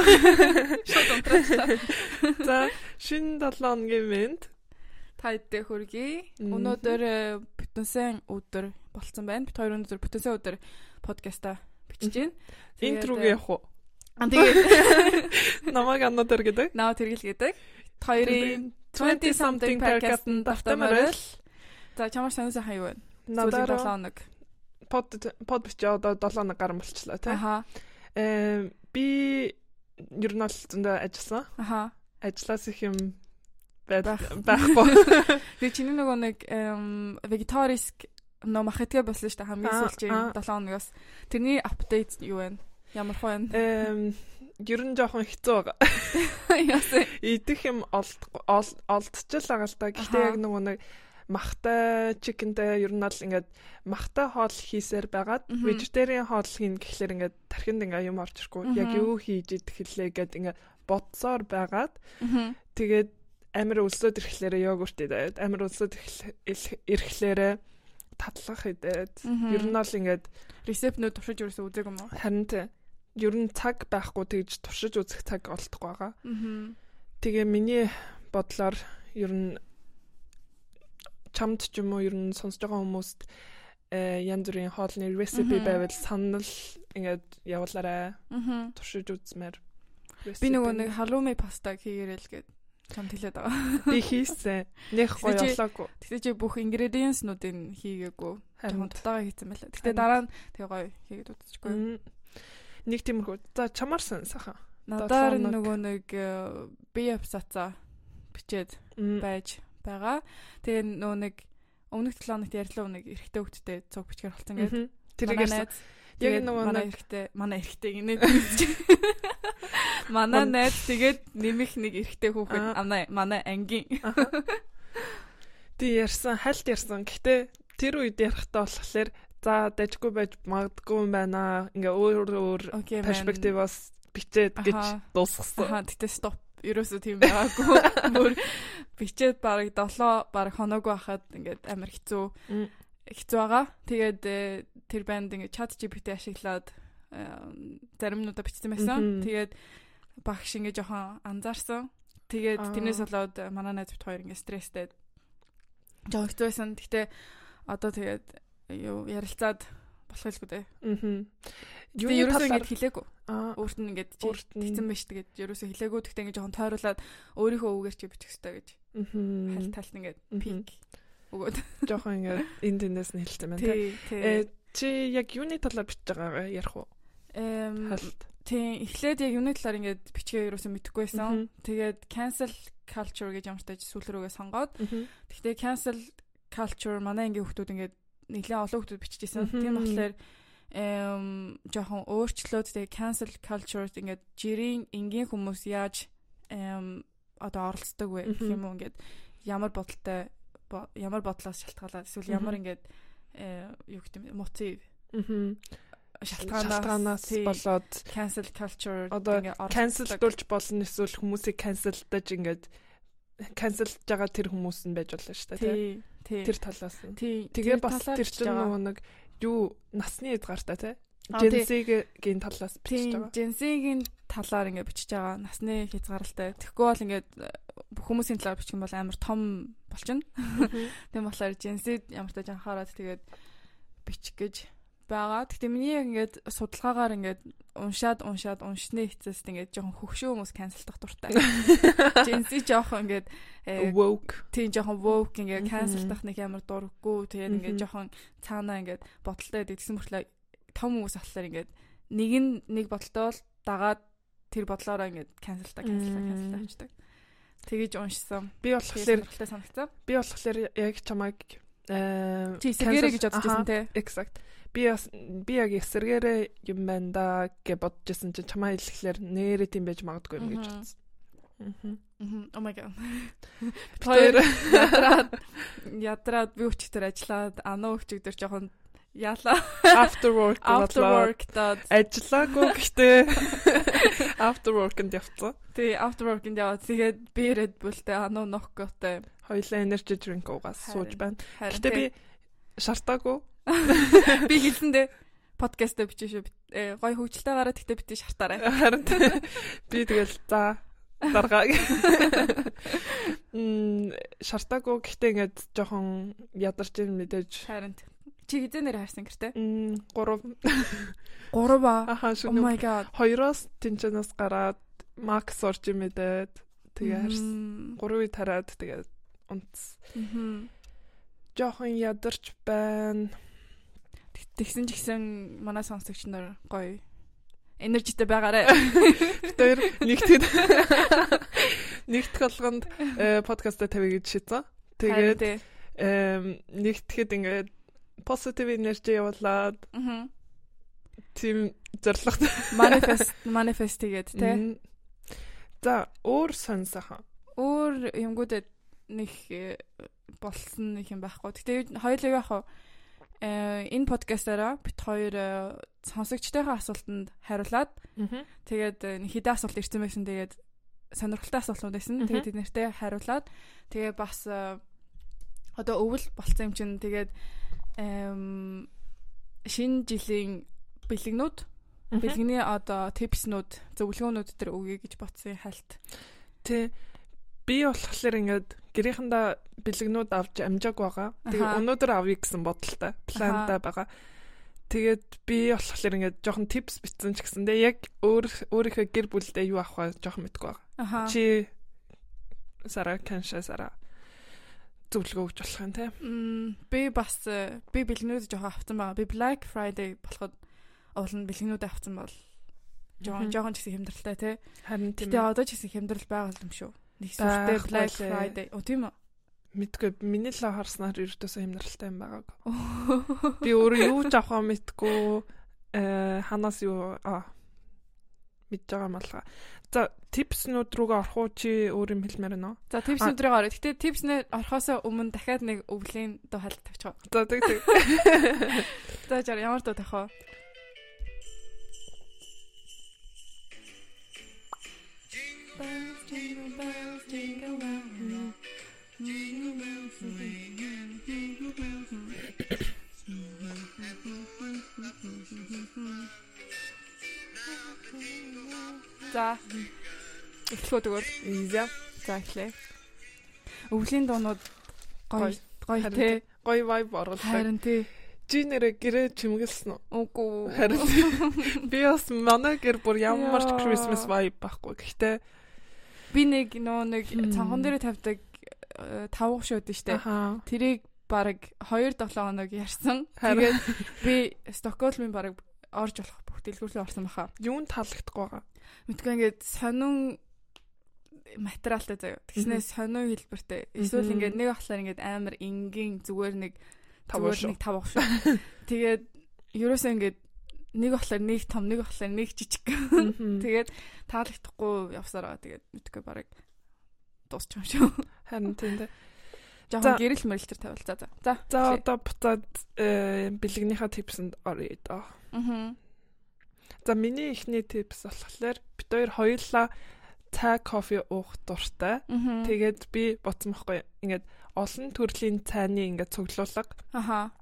Шууд унтраачлаа. За шинэ 7 хоногийн мэнд Та хэддээ хүргэе. Өнөөдөр э, бүтэнсэн өдөр болцсон байна. Бид хоёр өнөөдөр бүтэнсэн өдөр подкаста бичиж байна. интрог явах уу? Аа тэгээд Намаг аннотер гэдэг. наа тэргэл гэдэг. Хоёрын 20 something podcast-ын давтамаар л За чамаар санаасаа хаяа байна. Надад 7 Надаараа хоног. под под бичээ одоо 7 хоног гарсан болчлаа тий. Аха. Э би ер нь бол зөндөө ажилласан. Аха. Ажлаас их юм байхгүй. Тэгээ чиний нөгөө нэг vegetarisk нөө махитгэ болсон шүү дээ хамгийн аа. 7 хоногоос. Тэрний апдейт юу вэ? Ямар хөө байна? Эм ер нь жоохон хэцүү байгаа. Яасан. Идэх юм олд ол- олдчихл байгаа л да. Гэхдээ яг нөгөө нэг махтай чикентэй ер нь бол ингээд махтай хоол хийсээр байгаад vegetarian хоол хийн гэхлээр ингээд тархинд ингээ юм орж ирэхгүй. Яг юу хийж идэх хэлээ гэд ингээ бодсоор байгаад тэгээд амир өлсөд ирэхлээр йогурт идээд амир өлсөд ирэхлээр татлах идээд ер нь бол ингээд Рецептнүүд туршиж ерөөсөө үзег юм уу? харин тэ ер нь цаг байхгүй тэгж туршиж үзэх цаг олдохгүй байгаа. Аа. Тэгээ миний бодлоор ер нь чамд ч юм уу ер нь сонсож байгаа хүмүүст э янз бүрийн хоолны Мгм. байвал санал ингээд явуулаарай. Аа. Туршиж үзмээр. Би нөгөө нэг халууми пастаг хийгэрэл гээд чамд хэлээд байгаа. би хийсэн. Нэх гоё болоогүй. Тэгтээ чи бүх ингредиенснуудыг хийгээгүй. Жохон дутаагаа хийсэн байлаа. Тэгтээ дараа нь тэгээ гоё хийгээд үзчихгүй. Мм. Нэг тиймэрхүү. За чамаар сан сайхан. Надаар нөгөө нэг э, би абсаца бичээд байж байгаа. Тэгээ нөгөө нэг өмнөх 7 хоногт ярьлаа нэг эрэгтэй хөлттэй цуг бичгээр болсон гэдэг. Тэрийг ярьсан. Яг нөгөө манай эрэгтэй манай эрэгтэй гинэ. Манай Ман- найз тэгээд нэмэх нэг эрэгтэй хүүхэд манай манай ангийн. Тий ярьсан, хальт ярьсан. Гэхдээ тэр үед ярихтаа болохоор за дажгүй байж магадгүй юм байна. Ингээ өөр өөр перспективоос бичээд гэж дуусгасан. Тэгтээ стоп. Ерөөсөө тийм байгаагүй. Бүр бичээд бараг 7 бараг хоног байхад ингээд амар хэцүү хэцүү байгаа. Тэгээд э, тэр банд ингээд чат GPT ашиглаад э, заримнуудаа бичсэн байсан. Тэгээд багш ингээд жоохон анзаарсан. Тэгээд тэрнээс болоод э, манай найз бит хоёр ингээд стресстэй. Жоохон хэцүү байсан. Гэтэ одоо тэгээд юу ярилцаад болох хэлгүй дээ. Мгм. Юу ерөөсөө ингээд хэлээгүй. аа Өөрт нь нь тэгсэн байж тэгээд ерөөсөө хэлээгүй. Тэгтээ ингээд жоохон тойруулаад өөрийнхөө үгээр чи бичих хэрэгтэй гэж мгм. хальт талт Мгм. пик өгөөд. жоохон ингээ энэ тэнэс нь хэлсэн байна. Тий. Э чи яг юуны талаар бичиж байгаа ярих уу? Эм Хальт. тий, эхлээд яг юуны талаар ингээд бичгээ ерөөсөө мэдэхгүй байсан. Тэгээд cancel culture гэж ямар ч тааж сүүл рүүгээ сонгоод. Гэхдээ cancel culture манай ангийн хүмүүс ингээд нэлээд олон хүмүүс биччихсэн. Тийм болохоор эм жоохон өөрчлөөд тэгээ cancel culture ингээд жирийн энгийн хүмүүс яаж эм одоо оролцдог вэ гэх юм уу? Ингээд ямар бодолтой бо- ямар бодлоос шалтгаалаад эсвэл ямар ингээд э юу гэдэг юм мотив шалтгаанаас болоод cancel culture Одоо канселдуулж болно эсвэл хүмүүсийг канселдаж ингээд канселж байгаа тэр хүмүүс нь байж болно шүү дээ тий. Тэр талаас нь. Тэгээ бас тэр чинь нөгөө нэг юу насны эзгартай тий. Женсигийн талаас бичиж байгаа. Женсигийн талаар ингээд бичиж байгаа. Насны хязгаарлалтай. Тэгэхгүй бол ингээд э, хүмүүсийн талаар бичих юм бол амар том болчихно. Тийм болохоор Женсид ямар ч таж анхаарад тэгээд бичих гэж байгаа. Гэхдээ миний яг ингээд судалгаагаар ингээд уншаад уншаад уншны эцэст ингээд жоохон хөвшөө хүмүүс канселдах дуртай. Женси жоохон ингээд э, woke. тийм жоохон woke ингээд канселдах нэг ямар дурггүй тэгээд ингээд жоохон цаанаа ингээд бодолтой байдаг гэсэн мөртлөө том хүмүүс болохоор ингээд нэг нь нэг бодолтой бол дагаад тэр бодлоороо ингээд канселта Мм. канселта хийдэг. Тэгэж уншсан. Би болохоор санагцсан. би болохоор яг чамайг э эсэргээрээ гэж Аха, те. Exact. Би бас би яг эсэргээрээ юм байна да гэж байсан чинь чамаа хэлэхлээр нэрээ тийм байж магадгүй юм гэж бодсон. Мгм. Oh my god. Тэр ядраад би өчтөр ажиллаад анаа өчигдөр жоохон яалаа. after work After work даад Ажиллаагүй гэхдээ after work-нд явцсан. тий after work-нд яваад тэгээд би Red Bull-тэй анаа ноккотой. Хоёлаа energy drink уугаас сууж байна. Гэтэ би шартаагүй. би хэлсэн дээ подкастаа. Э, Гой хөвгөлтэй гараад тэгтээ битээ шартаарай. Харин би тэгэл за даргаа. Мм шартаагүй гэхдээ ингээд жоохон ядарч ин мэдээж. Харин чи хизээ нэр харсан гэртээ? Мм 3 3 ба. Аха Oh шүү. my god. Хоёроос тэнчэнээс гараад Макс орж имэдэд тэгээ харсан. Мм. Гурвыг тараад тэгээд унтс. Мгм. Жохон ядарч байна. Тэг- Тэгсэн ч гэсэн манай сонсогч нар гоё энержитэй байгаарэ. Тэр нэгтгэд нэгтгэх болгонд э, подкаст тавья гэж шийдсэн. Тэгээд нэгтгэхэд ингээд positive energy явуулаад тийм зорилготой. Манифест манифест тэгээд тий. За өөр сонсохон. Өөр юмгуудад нэг э, болсон нэг юм байхгүй. Гэтэ хоёулаа яах вэ? Э энэ подкастаараа бит хоёр э, сонсогчтойхоо асуултанд хариулаад тэгээд э, хэдэн асуулт ирсэн байсан. Тэгээд сонирхолтой асуултууд байсан. Тэгээд тэд нартэй хариулаад тэгээ бас одоо өвөл болцсон юм чинь тэгээд шинэ жилийн бэлгнүүд бэлгэний одоо типснүүд зөвлөгөөнүүд төр өгье гэж бодсон хальт. Тэ би болохоор ингээд гэрийнхэндээ бэлгнүүд авч амжааг байгаа. Тэгээ өнөөдөр авъя гэсэн бодолтой плантай байгаа. Тэгээд би болохоор ингээд жоохон типс бичсэн ч гэсэндээ яг өөр өөрийнхөө гэр бүлдээ юу авах вэ жоохон мэдгүй байгаа. Чи сара канша сара зөвлөгөө өгч болох юм те. Би бас э, би бэлгнүүд жоохон авсан байгаа. Би Black Friday болоход уулын бэлгнүүд авсан бол жоохон жоохон ч гэсэн хямдралтай тий. Харин тийм Гэтэ ээ. одоо ч гэсэн хямдрал байгаа юм шүү. Нэг сүртэй Black. Friday. Оо тийм үү? Мэдгүй миний л харснаар ердөөсөө хямдралтай юм байгааг. Би өөрөө юу ч авахаа мэдгүй э ханаас юу а мэдж байгаа юм алга. За типснүүд рүүгээ орох уу чи өөр юм хэлмээр байна уу? За tips өдрийг орё. Гэтэ tips нэ орхосоо өмнө дахиад нэг өвлийн дуу хальт тавьчих. За тэг тэг. За жаар ямар дуу тавих вэ? За. Эхлэх үү тэгвэл? За за эхлэе. Өвлийн дуунууд гоё гоё те. гоё vibe оруулдаг. харин тий Чи нэрэ гэрээ чимгэлсэн үү? үгүй. Харин би бас манай гэр бүр ямар ч. Christmas vibe байхгүй. Гэхдээ би нэг нөө нэг цанхан дээр тавьдаг э, тавуух шууд нь штэ тэрийг баг 2 7 хоног ярьсан. Тэгээд би Стокгольмын баг орж болох бүх дэлгүүрлээ орсон баха. юунд таалагдахгүй байгаа. Мэдгүй ингээд сонин материалтай заяа. Тэгснээс сонин хэлбэртэй. Эсвэл ингээд нэг ахлаар ингээд амар энгийн зүгээр нэг Тавууш нэг тавах шүү. Тэгээд ерөөсөө ингээд нэг ахлаар нэг том, нэг ахлаар нэг жижиг. Тэгээд таалагдахгүй явсараа тэгээд мэдгүй баг дуусчих юм шүү. Харин тийм дээ. Жохон гэрэл мэрэлтэр тавил. За за. За. За одоо буцаад э, бэлгнийхаа типсэнд оръё доо. Аа. За миний ихний типс болохоор бид хоёр хоёулаа цай кофе уух дуртай. Тэгээд би боцсон байхгүй ингээд олон төрлийн цайны ингээд цуглуулга. Аха.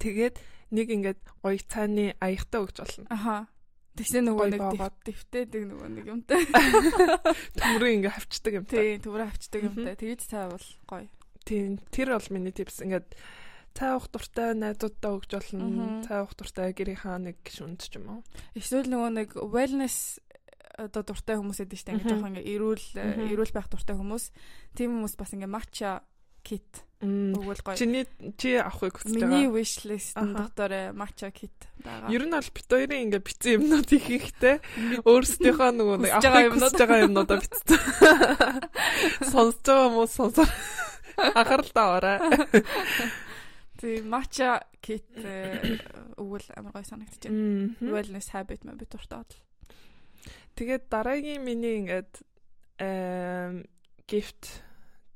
Тэгээд нэг ингээд гоё цайны аягтай өгч болно. Аха. Тэгсэн нөгөө нэг дэвтээдэг нөгөө нэг юмтай. Төмрөө ингээд хавчдаг юм. Тий, төврө авчдаг Мгм. юмтай. Тэгэж цай бол гоё. Тийм тэр бол миний типс ингээд цай уух дуртай найзуудтай өгч болно. Цай уух дуртай гэрийнхаа нэг шүнд ч юм уу. Эсвэл нөгөө нэг wellness одоо дуртай хүмүүс эдэж штэ Мгм. ингээ жоохон ингээ эрүүл эрүүл байх дуртай хүмүүс. Тийм хүмүүс бас ингээ matcha kit. Өгвөл гоё. Чиний чи авахыг хүсэж Миний байгаа. wish list-н Аха. дотор э, matcha kit байгаа. Ер нь бол бит хоёрын ингээд бицэн юмнууд их ихтэй өөрсдийнхөө нөгөө нэг авахыг хүсэж байгаа юмнуудаа бицсэн. Сонсож байгаа хүмүүс сонсоо. Анхаарал таваарай. Тийм matcha kit э, өгвөл амар гоё. Мгм. Wellness habit мэ би дуртай бол. Тэгээд дараагийн миний ингээд эм gift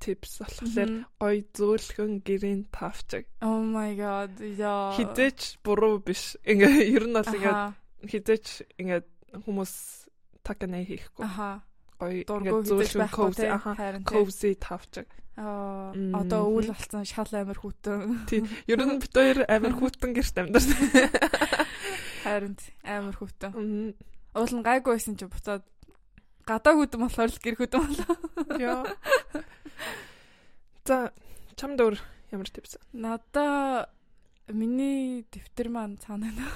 tips болохоор гоё зөөлхөн гэрийн тавчаг. Oh my god. Яа. Хизээч буруу биш. Ингээ ер нь бол ингээд Аха. хизээч ингээд хүмүүс таканаа хийхгүй. Аха. Гоё хизэж зөөлхөн cozy аха cozy тавчаг. Аа одоо өвөл болсон шал амир хүүтэн. Тийм. Ер нь бид хоёр амар хүүтэн гэрт амьдарсан. Харин хөвтөн. Мгм. Уул нь гайгүй байсан чи буцаад гадаа хөдөн болохоор л гэр хөдөн болоо. Яа. За чамд өөр ямар типс? Надаа миний дэвтэр маань цаана байна.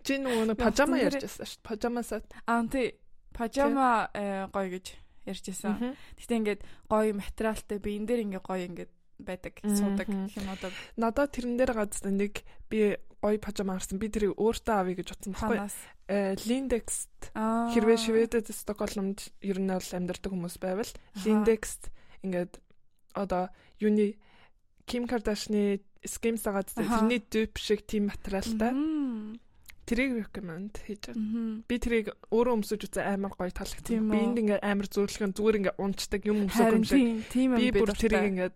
Чи нөгөө пажама утсан ярьж байсан шүү дээ. Пажама сет. Аа тий. Пажама э, гоё гэж ярьжсэн. Мгм. Гэтэ ингээд гоё материалтай биен дээр ингээ гоё ингээд байдаг, суудаг гэх юм одоо Надад тэрэн дээр газар нэг би гоё пажама харсан. Би тэрийг өөртөө авъя гэж бодсон байхгүй. ханаас. Э хэрвээ Шведэд Стокгольмд ер нь бол амьдардаг хүмүүс байвал. Lindex ингээд одоо юуны Ким Кардашны байгаа зү Аха. тэрний dupe шиг тийм материалтай. Тэрийг recommend хийж байна. Мгм. Би тэрийг өөрөө өмсөж үзээ амар гоё таалагдсан. Тийм үү? Биэнд ингээд амар зөөрлөхөн зүгээр ингээд унцдаг юм Харин юм шиг. юм Би би бүр тэрийг ингээд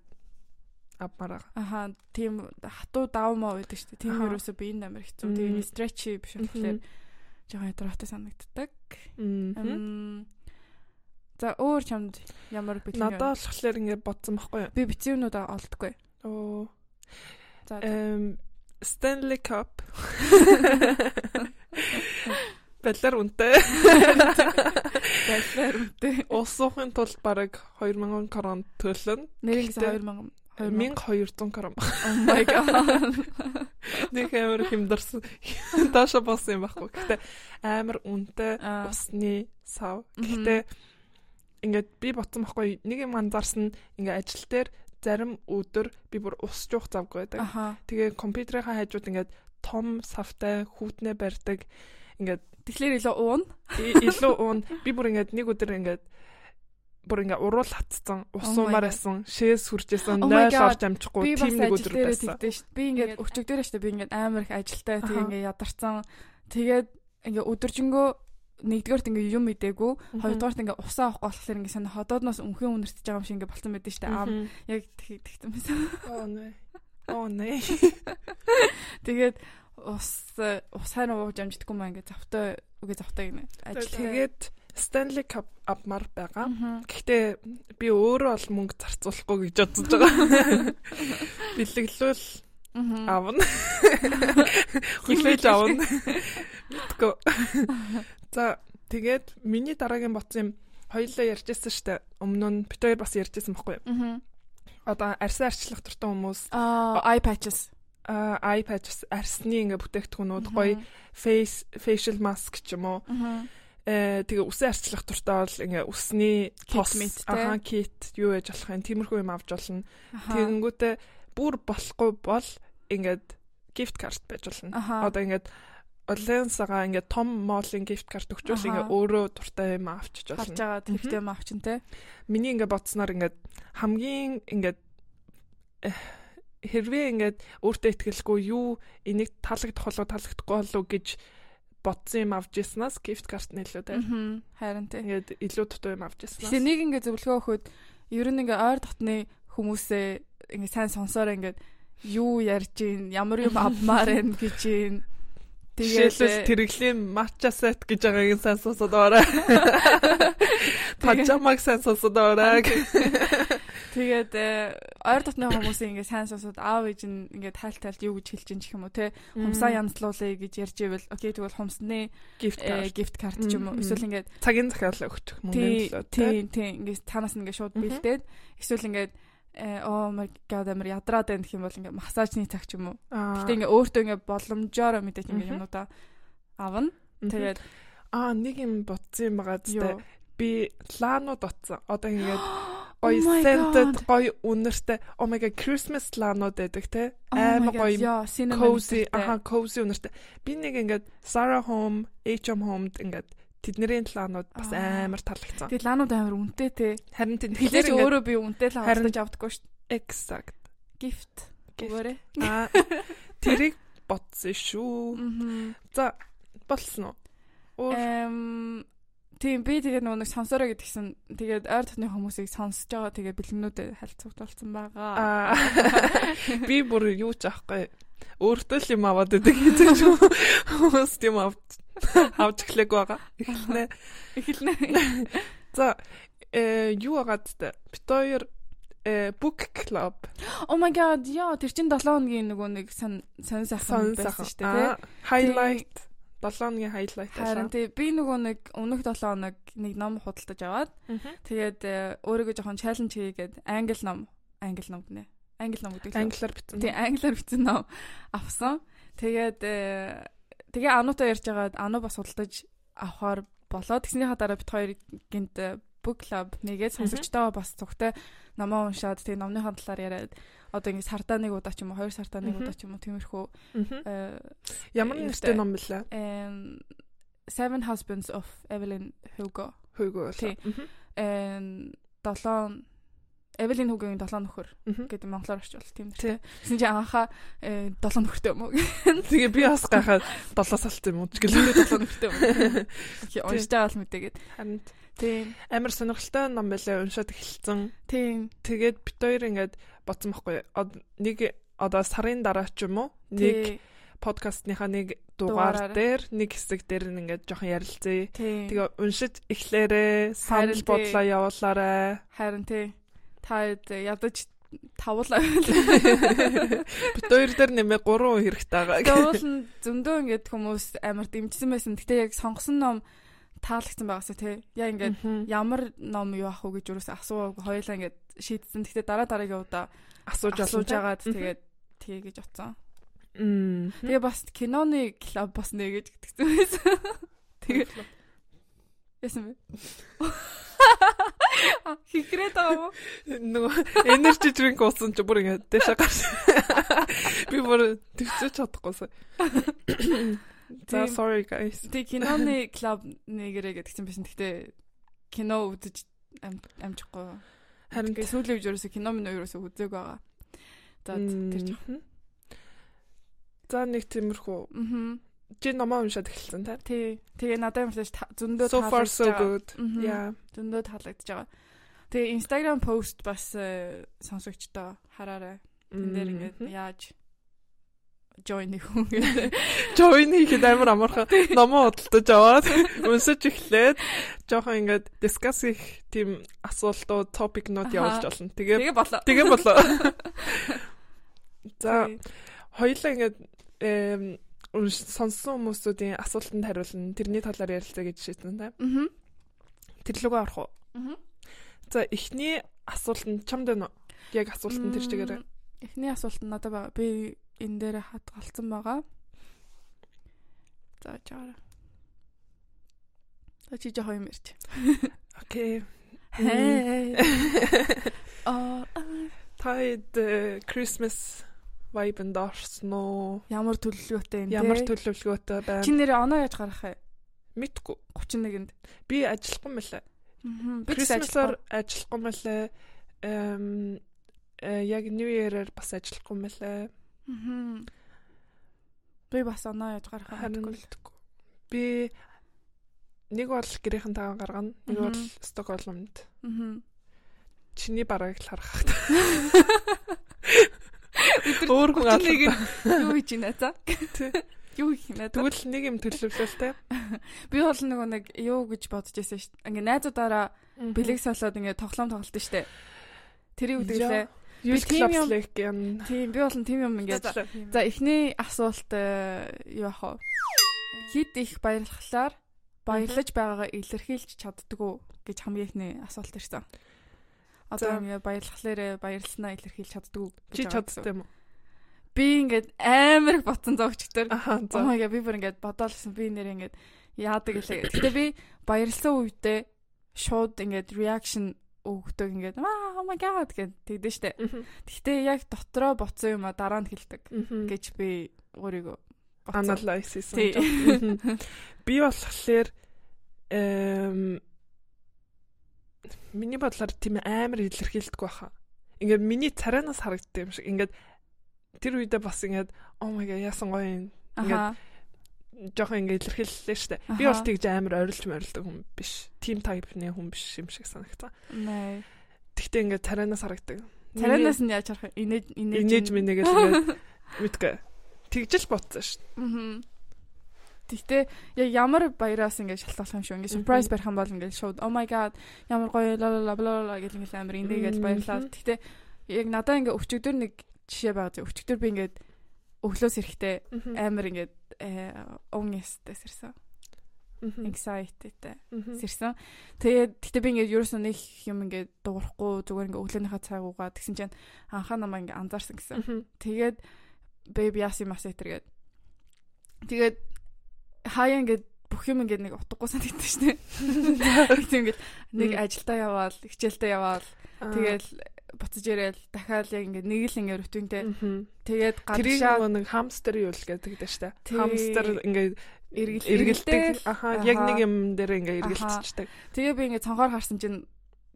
авмаар байгаа. Аха тийм хатуу давмаа байдаг шүү дээ. Тийм ерөөсөө биенд амар хэцүү. Тэгээ стретчи биш болохоор Мгм. жоохон ядраатай санагддаг. Мгм. За өөр чамд ямар бэлэн Надад болохоор ингээд бодсон байхгүй юу? би бицүүнүүдээ олдгүй. Оо. За Эм Stanley Cup. Балар үнтэй. байлаар үнтэй. Улс уухын тулд бараг 2000 крон төлөн. Нэрийг Гэтэ- 2000 1200 крон. Oh my god. Нэг амар хэмдэрсэн. Дааша болсон юм байхгүй. Гэтэ амар үнэтэй усны сав. Гэтэ ингээд би ботсон байхгүй. Нэг юм анзаарсан ингээ ажил дээр зарим өдөр би бүр ус жуух завгүй байдаг. Тэгээ компьютерийнхаа хажууд ингээд том савтай хүүтнээ барьдаг. Ингээд Тэгэхээр илүү уун. илүү уун би бүр ингээд нэг өдөр ингээд бүр ингээ уруул хатцсан ус Oh уумаар байсан шээс хүрчээсэн Oh нойл орж амжихгүй тийм нэг өдөр байсан. Би ингээд Тэгээд- өчөг дээр шүү. Би ингээд амар их ажилтай тэгээ ингээд ядарсан. Тэгээд ингээд өдөржингөө нэгдүгээрт ингээ юм мэдээгүй хоёрдугаарт ингээ усаа авахгүй болохоор ингээ санаа ходоодноос өмхөн үнэртэж байгаа юм шиг ингээ болцсон байдаг штэ аав Мгм. яг тэгтэн байсан. Оо нэ. Оо нэ. Тэгээд ус усаар ууж амждаггүй маа ингээ завтай үгээ завтай гинэ. Ажил Тэгээд Stanley Cup авмаар байгаа. Гэхдээ би өөрөө бол мөнгө зарцуулахгүй гэж бодож байгаа. Бэлэглүүл авна. Хүлээж авна. Мэдгүй. За тэгээд миний дараагийн боцсон юм хоёлаа ярьжсэн штэ. Өмнө нь бид хоёр бас ярьжсэн байхгүй. Юу? Мгм. Одоо арьсан арчлах дуртай хүмүүс. Аа. Eye patches. а iPad арсны ингээ бүтээгдэхүүнүүд гоё face facial mask ч юм уу. Э тэгээ үсэн арчлах дуртай бол ингээ үсний Kit тос. аха кит юу яж болох юм тиймэрхүү юм авч болно тэгэнгүүтээ бүр болохгүй бол ингээд gift card байж болно. Одоо ингээд Оленсага ингээд том gift card өгчвөл Аха. ингээ өөрөө дуртай юм авчиж харж болно байгаа тэрхтээ юм авчин те. миний ингээ бодсноор ингээд хамгийн ингээд хэрвээ ингээд өөртөө ихтгэлгүй юу энийг таалагдах болоо таалагдахгүй болоо гэж бодсон юм авч яснаас gift card нэлээд байр. Мгм. Харин те. Ингээд илүү дутуу юм авч яснаас. Тэгэхээр нэг ингээ зөвлөгөө өгөхөд ер нь ингээ ойр дотны хүмүүсээ ингээ сайн сонсоор ингээ юу ярьж гин ямар юм авмаар байна гэж гин Жишээлбэл тэрэглийн matcha set гэж байгаагийн сайн сонсоод орой. Пажамаг сайн сонсоод орой. тэгээд э, ойр дотны хүмүүсээ ингээ сайн сонсоод аав ээж нь ингээ тайл тайлд юу гэж хэлж ин ч юм уу те хумсаа янзлуулъя гэж ярьж ивэл окей тэгвэл хумсны gift э, card. gift card ч юм уу эсвэл ингээ Цагийн захиалга өгчих мөнгөний төлөө. тий тий ингээ танаас ингээ шууд бэлдээд эсвэл ингээ оо my god амар ядраад байх юм бол ингээ массажны цаг ч юм уу. Гэтэ ингээ өөртөө ингээ боломжоор мэдээж ингээ юмудаа авна. Тэгээд аа нэг юм бодсон юм байгаа зү. Би лаанууд утсан. Одоо ингээд Oh гоё my scented гоё үнэртэй. Oh my god christmas лаанууд байдаг те. Oh God, гоё cozy аха cozy үнэртэй. Би нэг ингээд Sarah Home HM Home-д ингээд тэдний лаанууд бас амар таалагдсан Тэгээд лаанууд амар үнэтэй те. харин Хилээж ингээд өөрөө би үнэтэй л Харин- хавтаж авдаггүй шүү дээ. exact Gift. Өгөөрэй. аа тэрийг бодсон шүү за болсон уу Эм тийм би тэгээд нөгөө нэг сонсороо гэдгсэн. Тэгээд ойр дотны хүмүүсийг сонсож байгаа. Тэгээд бэлгнүүдэд хальцуулсан байгаа. аа. Би бүр юу ч аахгүй өөртөө л юм аваад байдаг гэж хүмүүс тийм авч авч эхлэх байгаа. Эхлэнэ. Эхэлнэ. За э юу агаад бит хоёр э book club. Oh my god, яа тэр чин 7 хоногийн нөгөө нэг сан сонь сайхан байсан шүү дээ. Highlight 7 өдрийн хайлайт Харин тий би нөгөө нэг өмнөх 7 хоног нэг ном худалдаж аваад тэгээд э, өөрийгөө жоохон чаленж хийгээд англи ном англи ном гинэ. Англи ном гэдэг. Англиар бичсэн. Тий англиар бичсэн ном авсан. Тэгээд э, тэгээ ануутай ярьж байгаад ануу бас худалдаж авахаар болоо. Тэгснийхаа дараа бит хоёр гинт э, book club нэгээд сонсогчтойгоо бас цугтай номоо уншаад тэгээ номныхаа талаар яриад одоо ингэ сардаа нэг удаа ч юм уу хоёр сардаа нэг удаа ч юм уу тиймэрхүү ямар нэртэй ном бэлээ? Seven Husbands of Evelyn Hugo. Hugo. Тий. Эм 7 Эвелин Хүгийн 7 нөхөр гэдэг монголоор орчвол тийм нэртэй. Тэгсэн чинь анхаа 7 нөхөртэй юм уу? Тэгээ би бас гайхаад 7 салт юм уу гэлээ 7 нөхөртэй юм уу? Уншиж байгаа л мэдээгээд. Харин тийм амар сонирхолтой ном байлаа уншаад эхэлсэн. Тийм. Тэгээд бит хоёр ингээд бодсон байхгүй. Нэг одоо сарын дараа ч юм уу нэг подкастныхаа нэг дугаар дээр нэг хэсэг дээр ингээд жоохон ярилцъя. Тэгээ уншиж эхлээрээ санал бодлоо явуулаарай. Харин тий та ядаж тавуулаа. Бид хоёр дээр нэмээ 3 хэрэгтэй байгаа. Тэгвэл зөндөө ингээд хүмүүс амар дэмжсэн байсан. Гэтэ яг сонгосон ном таалагдсан байгаасаа тий. Яа ингээд ямар ном юу ах уу гэж юусэн асууаг хоёлаа ингээд шийдсэн. Гэтэ дараа дараагийн удаа асууж асууж агаад тэгээд тий гэж утсан. Тэгээ бас киноны клуб бас нэ гэж гэтгсэн байсан. Тэгээ Ясан бэ? Хикрээд аа. Нөгөө energy drink уусан чи бүр ингэ дэшээ гарч. Би бүр төвчөж чадахгүйсэн. За sorry guys. Тэг киноны клуб нэгэрэ гэдгсэн байсан. Гэхдээ кино үзэж амжихгүй. Харин сүүлийн үеэр ерөөсө кино минь ерөөсө үзег байгаа. За тэр жоохон. За нэг тиймэрхүү. Аа. Чи номоо уншаад эхэлсэн та? Тий. Тэгээ надад юмшиж зөндөө таалагдж байгаа. So far so good. Yeah. Зөндөө таалагдж байгаа. Тэгээ Instagram post бас э, сонсогчдоо хараарай. Тэн дээр ингээд яаж join их хүн гэдэг. Join хийхэд амар амархан номоо худалдаж аваад уншиж эхлээд жоохон ингээд discuss их тийм асуултууд топикнууд явуулж болно. Тэгээ Тэгээ болоо. Тэгээ болоо. За хоёлаа ингээд сонссон хүмүүсүүдийн асуултанд хариулна. Тэрний талаар ярилцъя гэж шийдсэн та. Аа. Тэр лугаа орох уу? Аа. За эхний асуулт нь чамд байна уу? Яг асуулт нь тэр чигээрээ. Эхний асуулт нь надад байгаа. Би энэ дээр хадгалсан байгаа. За жаа. За чи жоо юм ярьж. Окей. Хей. Аа таад Christmas vibe-нд орсон уу? Ямар төлөвлөгөөтэй юм бэ? Ямар төлөвлөгөөтэй байна? Чи нэр оноо яаж гарах вэ? Мэдгүй. 31-нд. Би ажиллахгүй мэлээ. Аа. Би Christmas-аар ажиллахгүй мэлээ. Эм яг New Year-аар бас ажиллахгүй мэлээ. Аа. Би бас оноо яаж гарах вэ? Би нэг бол гэрийнхэн тагаа гаргана. Нэг бол Стокгольмд. Аа. Чиний бараг л харах. Өөр хүн алга. Юу хийж байна за? Юу хийх нэ? Тэгвэл нэг юм төлөвлөлтэй. Би бол нөгөө нэг юу гэж бодож байсан шүү дээ. Ингээ найзуудаараа бэлэг солоод ингээ тоглоом тоглолт шүү дээ. Тэрийг үдгэлээ. Би тийм юм тийм би бол тийм юм ингээ за эхний асуулт э, юу ах вэ? Хит их баярлахлаар баярлаж байгаагаа илэрхийлж чаддгүй гэж хамгийн ихний асуулт ирсэн. Одоо ингээ баярлахлаарэ баярлснаа илэрхийлж чаддгүй гэж чаддсан юм уу? Би ингээд амар их ботсон зогчтөр. Oh my god би бүр ингээд бодоолсон би нэр ингээд яадаг гэлээ. Гэтэ би баярлсан үедээ шууд ингээд reaction өгдөг ингээд oh my god гэд тэгдэж штэ. Гэтэ яг дотроо боцсон юм а дараа нь хэлдэг гэж би өөрийгөө analyze хийсэн. Би болохоор эм миний бодлоор тийм амар илэрхийлдэг байхаа. Ингээд миний царайнаас харагддаг юм шиг. Ингээд тэр үедээ бас ингээд oh my god яасан гоё юм. Ингээд жоохон ингээд илэрхийллээ штэ. Би бол тэгж амар орилж морилдог хүн биш. Тим тайпны хүн биш юм шиг санагцсан. Нэ. Тэгтээ ингээд царайнаас харагддаг. Царайнаас нь яаж харах инээж инээж инээж минийгээс ингээд мэдгүй. Тэгжэл ботсон штэ. Аа. Тэгтээ яг ямар баяраас ингээд шалтгаалах юм шүү. Ингээд surprise барих юм бол ингээд шууд oh my god ямар гоё ла ла ла ла гэл ингээд амар инээгээл баярлаа. Тэгтээ яг надаа ингээд өчигдөр нэг жишээ байгаа. Өчигдөр би ингээд өглөөс эрэхтэй амар ингээд own yes-тэй сэрсэн. Anxiety-тэй Мгм. сэрсэн. Тэгээд гэтээ би ингээд ерөөсөө нэг юм ингээд дуурахгүй зүгээр ингээд өглөөнийхөө цаг уугаа тэгсэн чинь анхаа намаа ингээд анзаарсан гэсэн. Тэгээд baby яси масетер гээд тэгээд хаяа ингээд бүх юм ингээд нэг утгагүй санагдсан шүү дээ. Тэгсэн ингээд нэг ажилдаа яваал, хичээлдээ яваал, Аа. Тэгэл буцаж ирээл дахиад яг ингээд нэг л ингээд рутинтэй. Тэгээд нөгөө нэг хамстер юу л гэдэг дээ штэ. Хамстер ингээд эргэл эргэлдэг. Аха яг нэг юм дээр ингээд эргэлцчихдэг. Тэгээ би ингээд цонхоор харсан чинь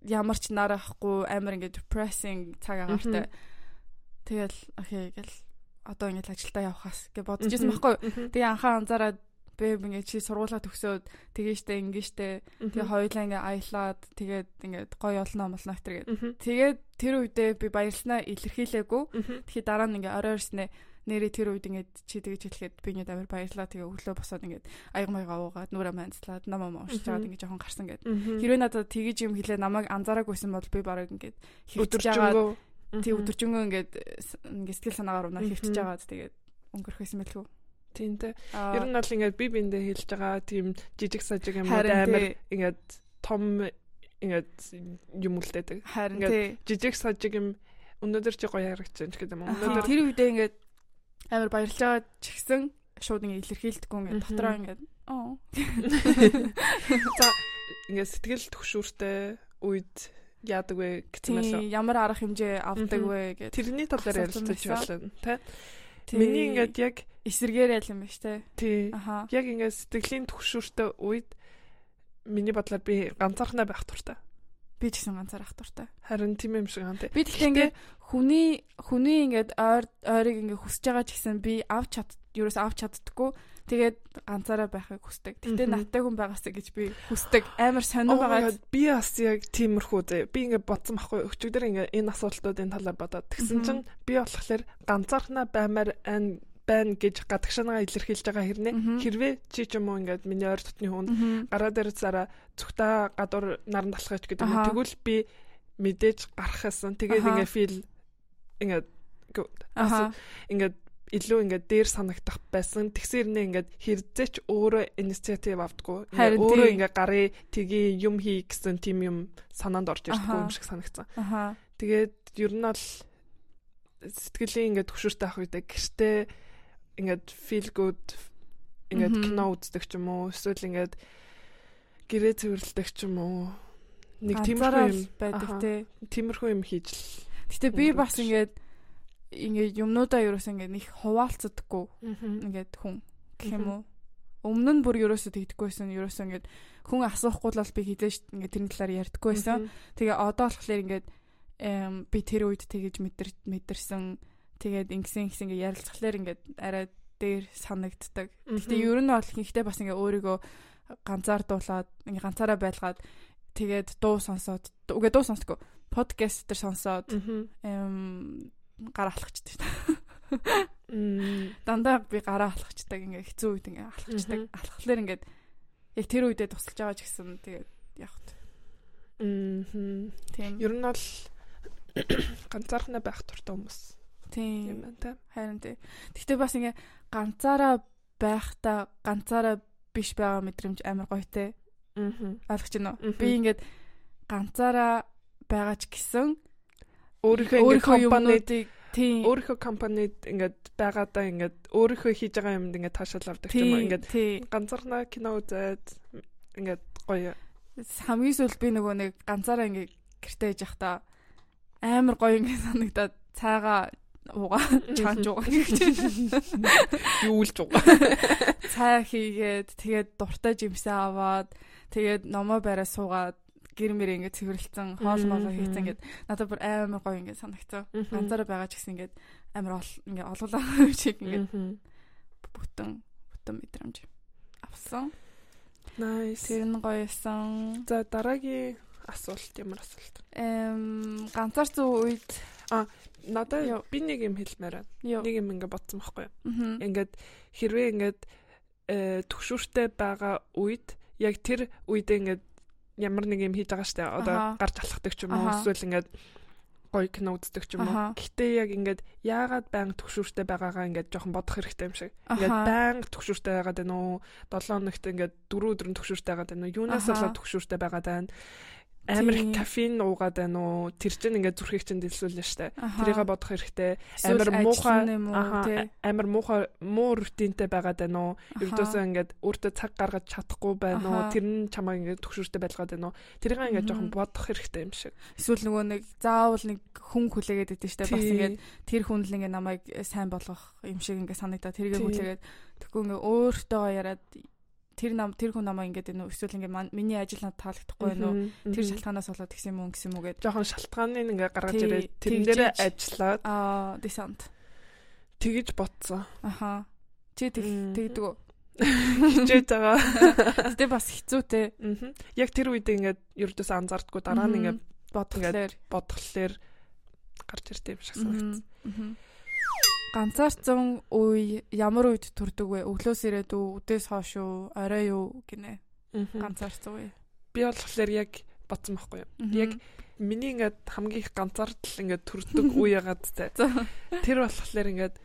ямар ч нарахгүй амар ингээд depressing цаг агаартай. Тэгэл окей гэл одоо ингээд ажилдаа явахаас гэж бодож ирсэн байхгүй. Тэгээ анхаа анзаараад бэб ингээд чи сургуулаа төгсөөд тэгээ штэ ингээ штэ тэгээ хоёулаа ингээ аялаад тэгээд ингээд гоё олноо молноо гэтэр гээд тэгээд тэр үедээ би баярлснаа илэрхийлээгүй. Тэгэхээр дараа нь ингээ орой ирснэ нэрээ тэр үед ингээд чи тэгэж хэлэхэд би ингээд амар баярлаа тэгээ өглөө босоод ингээд аяг маяга уугаад нүрэ манцлаад намаа уншиж Мгм. чаад ингээд жоохон гарсан Мгм. хэрвээ надад тэгэж юм хэлээ намайг анзаараагүйсэн бол би бараг ингээд жагаад өдөржингөө тий өдөржингөө ингээд ингээд сэтгэл санаагаар унаа Мгм. хөвчж жагаад тэгээд өнгөрөх байсан мэлгүй Тинтэй. Аа, Ер нь бол ингээд би биндээ хэлж байгаа тийм жижиг сажиг юм Харин амар ингээд том ингээд юм үлдээдэг. ингээд Жижиг сажиг юм өнөөдөр чи гоё харагдаж байна гэдэг юм. Өнөөдөр тэр үедээ ингээд амар баярлж байгаа ч гэсэн шууд ингээд илэрхийлдэггүй ингээд дотроо ингээд оо за ингээд сэтгэл төгшүүртэй үед яадаг вэ гэсэн тий мэлээ. ямар арга хэмжээ авдаг вэ гэдэг Тэрний талаар ярилцаж байна. Тэ. Миний ингээд яг эсэргээрэл юм ба штэ. Тий. Яг ингээд сэтгэлийн төгшүүртэй үед миний бодлоор би ганцаархнаа байх туфта. би ч гэсэн ганцаар ах туртай Харин тийм юм шиг байна тий. би тэгтээ ингээд хүний хүний ингээд ойр ойрыг ингээд хүсэж байгаа ч гэсэн би авч чад ерөөс авч чаддаггүй тэгээд ганцаараа байхыг хүсдэг. Гэтэ Мгм. надтай хүн байгаасаа гэж би хүсдэг. Амар сонир байгаа. Би бас яг тиймэрхүү. Би ингээд бодсон байхгүй өчигдөр ингээд энэ асуултуудын талаар бодоод тэгсэн чинь би болохоор ганцаархнаа баймаар ань байна гэж гадагшаанаа илэрхийлж байгаа хэрнээ хэрвээ чи ч юм уу ингээд миний ойр дотны хүн гараа дээр зараа зүгтаа гадуур наран талхаж гэдэг юм тэгвэл би мэдээж гарах гэсэн тэгээд ингээд фил ингээд ингээд илүү ингээд дээр санагдах байсан. Тэгсэр нэ ингээд хэрзээч өөрөө инициатив авдаггүй. Өөрөө ингээд гарыг тгий юм хий гэсэн тийм юм санаанд орж ирдэггүй юм шиг санагдсан. Тэгээд ер нь бол сэтгэлийн ингээд төвшөртэй ах үедээ гэртээ ингээд feel good ингээд кино үздэг ч юм уу эсвэл ингээд гэрээ цэвэрлдэг ч юм уу нэг тиймэрхүү юм байдаг те. тиймэрхүү юм хийж л Гэтэ би бас ингээд ингээд юмнуудаа ерөөс ингээд нэг хуваалцдаггүй ингээд хүн гэх юм уу. Өмнө нь бүр ерөөсөө тэгдэггүйсэн ерөөсөө ингээд хүн асуухгүй л би хизээш ингээд тэрний талаар ярьдаггүйсэн. Тэгээ одоо болохоор ингээд би тэр үед тэгэж мэдэр мэдэрсэн тэгээд ингэсэн ингэсэн ингээд ярилцахлаар ингээд арай дээр санагддаг. Мгм. ер нь бол ихэнхдээ бас ингээд өөрийгөө ганцаардуулаад ингээ ганцаараа байлгаад тэгээд дуу сонсоод үгээ дуу сонсдгоо подкаст төр сонсоод эм гараа алхачдаг. Мм. Дандаа би гараа алхачдаг ингээ хэцүү үед ингээ алхачдаг. Мгм. Алхахлаар ингээд яг тэр үедээ тусалж байгаа ч гэсэн тэгээд яг Мгм. тийм Ер нь бол ганцаархнаа байх туртай хүмүүс тийм байна та. харин тий. Гэхдээ бас ингээ ганцаараа байхдаа ганцаараа биш байгаа мэдрэмж амар гоё те. Мгм. Ойлгож байна уу? Би ингээд ганцаараа байгаа ч гэсэн Өөрийнхөө ингээд юмнуудыг тийм өөрийнхөө компанид ингээд байгаадаа ингээд өөрийнхөө хийж байгаа юмд ингээд таашаал авдаг юм уу. Ингээд тий. ганцаархнаа кино үзээд ингээд гоё. Хамгийн сүүл би нөгөө нэг ганцаараа ингээ гэртээ яж захта амар гоё ингээ санагдаад цайгаа уугаа чаанж уугаа гэж юу үлж уу. цай хийгээд тэгээд дуртай жимсээ аваад тэгээд номоо бараа суугаад гэр мэр ингээ цэвэрлсэн хоол молоо хийцэн ингээд надад бүр амар гоё ингээ санагцсан ганцаараа байгаа ч гэсэн ингээд амар ол ингээ олголаа чиг ингээ бүтэн бүтэн мэдрэмж авсан Nice. тэр нь гоёсэн За дараагийн асуулт ямар асуулт? эм ганцаарцсан үед Йоо. Надад би нэг юм хэлмээр байна. Нэг юм ингээд бодсон байхгүй юу? Ингээд хэрвээ ингээд э, төгшүүртэй байгаа үед яг тэр үедээ ингээд ямар нэг юм хийж байгаа штэ одоо гарч алхдаг ч юм уу эсвэл ингээд гоё кино үздэг ч юм уу. Гэхдээ яг ингээд яагаад байнга төгшүүртэй байгаагаа ингээд жоохон бодох хэрэгтэй юм шиг. Ингээд байнга төгшүүртэй байгаад байна уу? 7 хоногт ингээд 4 өдөр нь төгшүүртэй байгаад байна уу? Юунаас болоод төгшүүртэй байгаад байна? Амар кофеин уугаад байна уу? Тэр чинь ингээд зүрхийг чинь дэлсүүлнэ штэ. Аха. Тэрийгэ бодох хэрэгтэй. Амар муухай- амар муухай муу рутинтэй байгаад байна уу? Аха. Ердөөсөө ингээд өөртөө цаг гаргаж чадахгүй байна уу? Тэр нь чамайг ингээд төгшүүртэй байлгаад байна уу? Тэрийг ингээд жоохон бодох хэрэгтэй юм шиг. Эсвэл нөгөө нэг заавал нэг хүн хүлээгээд идэв штэ бас ингээд тэр хүн л ингээ намайг сайн болгох юм шиг ингээ санагдаа тэргээ Тий. хүлээгээд тэгэхгүй ингээ өөртөө яриад тэр нам тэр хүн намайг ингээ дээ нөө эсвэл ингээ ман- миний ажил надад таалагдахгүй байна уу? Тэр шалтгаанаас болоод тэгсэн юм уу гэсэн юм уу гэд жоохон шалтгааны ингээ гаргаж ирээд тэрэн дээрээ ажиллаад аа десант. тэгэж бодсон. аха. Чи тэг тэгдэг үү Хичээж байгаа. гэтээ бас хэцүүтэй Мгм. Яг тэр үед ингээд ердөөс анзаардгүй дараа нь ингээд бодглохлоор. бодглохлоор гарч ирдэг юм шиг санагдсан. Ганцаарцсан үе ямар үед төрдөг вэ өглөөс ирээд үү үдээс хойш үү орой юу гинэ ганцаарцсан үе Би болохоор яг бодсон байхгүй юу? Яг миний ингээд хамгийн их ганцаардл ингээд төрдөг үе ягаад. За. Тэр болохоор ингээд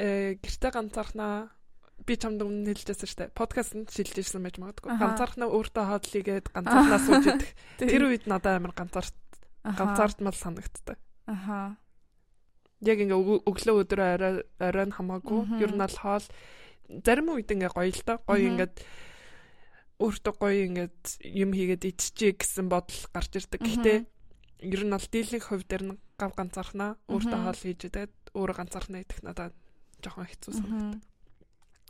э гэрте ганцаархнаа би чамд өмнө хэлжсэн шүү дээ. Подкастт шилжижсэн байж магадгүй. Ганцаархнаа өөртөө хаадлыгээд ганцаархнаа сууж идэх. Тэр үед надад амар ганцаард Аха. ганцаардмал санагддаг. аха Яг ингээ өг- өглөө өдөр орой орой нь хамаагүй. Ер нь аль хоол зарим үед ингээ гоё л доо. Гоё ингээд өөртөө гоё ингээд юм хийгээд идчихье гэсэн бодол гарч ирдэг. Гэхдээ ер нь бол дийлэнх хувь дээр нь гав ганцаархнаа өөртөө хоол хийж идээд өөрөө ганцаархнаа идэх надад жоохон хэцүү санагдав.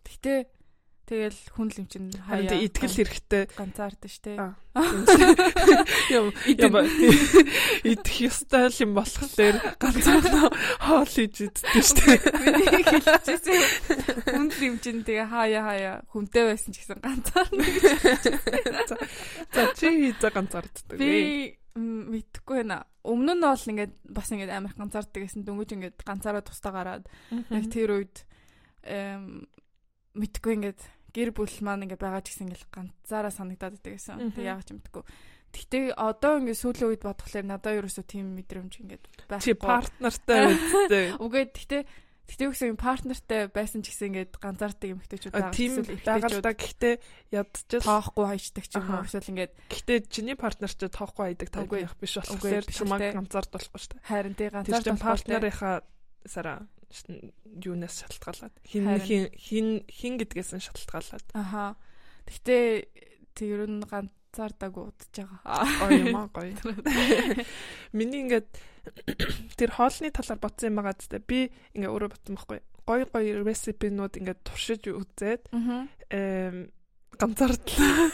Гэтэ тэгэл хүн л юм чинь хаяа итгэл хэрэгтэй. ганцаард штэ. Аа. Юм Идэх. ёстой л юм болохоор ганцаархнаа хоол хийж иддэг шүү дээ. Миний хэлчихсэн. Хүн л юм чинь тэгээ хаяа хаяа хүнтэй байсан ч гэсэн ганцаарна. За чи за ганцаарддаг. Би м, мэдэхгүй байна. Өмнө нь бол ингээд бас ингээд амар ганцаарддаг гэсэн дөнгөж ингээд ганцаараа тустаа гараад яг тэр үед эм мэдгүй ингээд гэр бүл маань ингээд байгаа ч гэсэн ингээд ганцаараа санагдаад байдаг гэсэн. Тэг яагаад ч мэдгүй. Гэхдээ одоо ингээд сүүлийн үед бодглохлоор надад ерөөсөө тийм мэдрэмж ингээд чи байхгүй. партнертай үстэй. Үгүй гэхдээ гэхдээ үгүй партнертай байсан ч гэсэн ингээд ганцаардаг байгаа. Тийм Эсвэл байгаа эмэгтэйчүүд да. Гэхдээ ядчил тоохгүй хайчдаг ч юм уу эсвэл ингээд Гэхдээ чиний партнер ч тоохгүй хайдаг тайп Үгүй. явах биш болохоор чамаг ганцаард болохгүй шүү дээ. харин тий Тэр ганцаар чин партнерынхаа сара юунаас шалтгаалаад хин хин хин гэдгээс нь шалтгаалаад Аха. Гэхдээ тэг ер нь ганцаардаг удаж байгаа. гоё юм аа гоё. Миний ингээд тэр хоолны талаар бодсон юм байгаа зү. Би ингээ өөрөө бодсон байхгүй. Гоё гоё ресипинууд ингээд туршиж үзээд эм ганцаардлаа.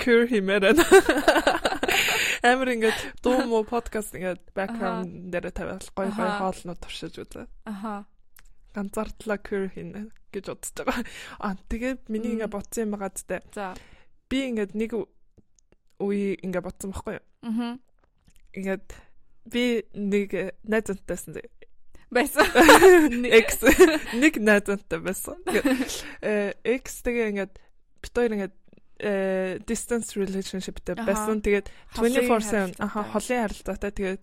Кюр химэрэн. Амар ингээд дуу мó подкаст ингээд бэкграунд дээр тавиал гоё Аха. хоолнууд туршиж үзээ. Аха. Ганцаардлаа кюр хийнэ гэж бодож байгаа. Аа тэгээд миний ингээд бодсон юм байгаа зү. За. Би ингээд нэг үе ингээд бодсон байхгүй юу? Мгм. Ингээд би нэг э, найзантайсан зэ. Байсан. X нэг найзантай байсан. Э X тэгээ ингээд бит хоёр ингээд э distance relationshipтэй байсан. Тэгээд Холын 24/7 аха холын харилцаатай тэгээд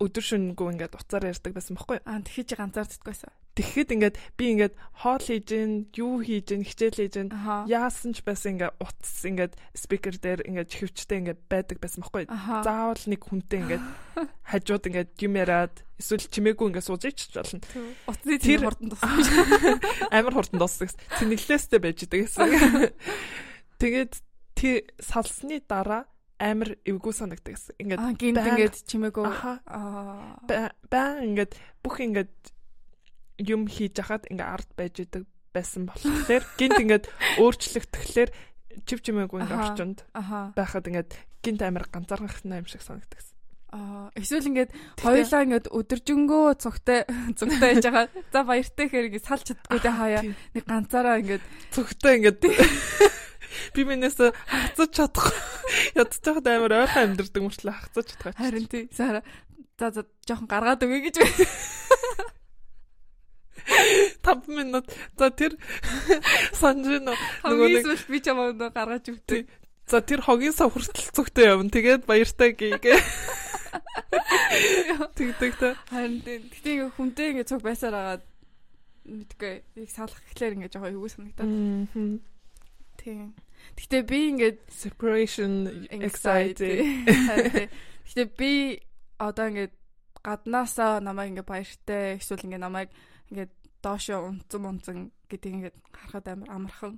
өдөр шөнөгүй ингээд уцаар ярьдаг байсан байхгүй юу? Аа тэгэж ганцаарддаг байсан. Тэгэхэд ингээд би ингээд хоол хийж гин, юу хийж гин, хичээл хийж гин яасан ч байсан ингээд утас ингээд спикер дээр ингээд чихвчтэй ингээд байдаг байсан байхгүй заавал нэг хүнтэй ингээд хажууд ингээд юм яриад эсвэл чимээгүй ингээд сууж ич болно. Утасны Тэр- тэр хурдан туссан. Амар хурдан дуусдаг. Цэнэглээстэй байж идэг гэсэн. Тэгээд тий салсны дараа амар эвгүй санагдаг гэсэн. Ингээд гинт ингээд чимээгөө. аха Аа. ба- баян ингээд бүх ингээд юм хийж хахад ингээд ард байж идэг байсан болохоор гинт ингээд өөрчлөгдөхлөөр чив чимээгүй ингээд Аха. орчинд байхад ингээд гинт амар ганцаархнаа юм шиг санагдаг гэсэн. Аа эсвэл ингээд хоёулаа ингээд өдөржингөө цогтой цогтой байж байгаа. За баяртай гэхээр ингээд салж чаддгүй дээ хаяа. Нэг ганцаараа ингээд цогтой ингээд би минээс хацаж чадах ядчих тахад амар ойрхон амьдэрдэг мөртлөө хацаж чадах. харин тий. За за жоохон гаргаад өгье гэж байна. 5 минут. За тэр санаж нөө нөгөө нэг би чамаа гаргаж өгдөг. За тэр хогийн сав хүртэл зүгтээ явна. Тэгээд баяртай гээгээ. Тэгдэг та. Харин тэгтээ хүнтэй ингээ цуг байсаар агаад мэдгүй яг салах гэхлээр ингээ жоохон эвгүй санагдаад. Тийм. Гэтэ би ингээд separation anxiety. Гэтэ би одоо ингээд гаднаасаа намайг ингээ баяртай эсвэл ингээ намайг ингээд доошо унцсан унцсан гэдэг ингээд харахад амар амархан.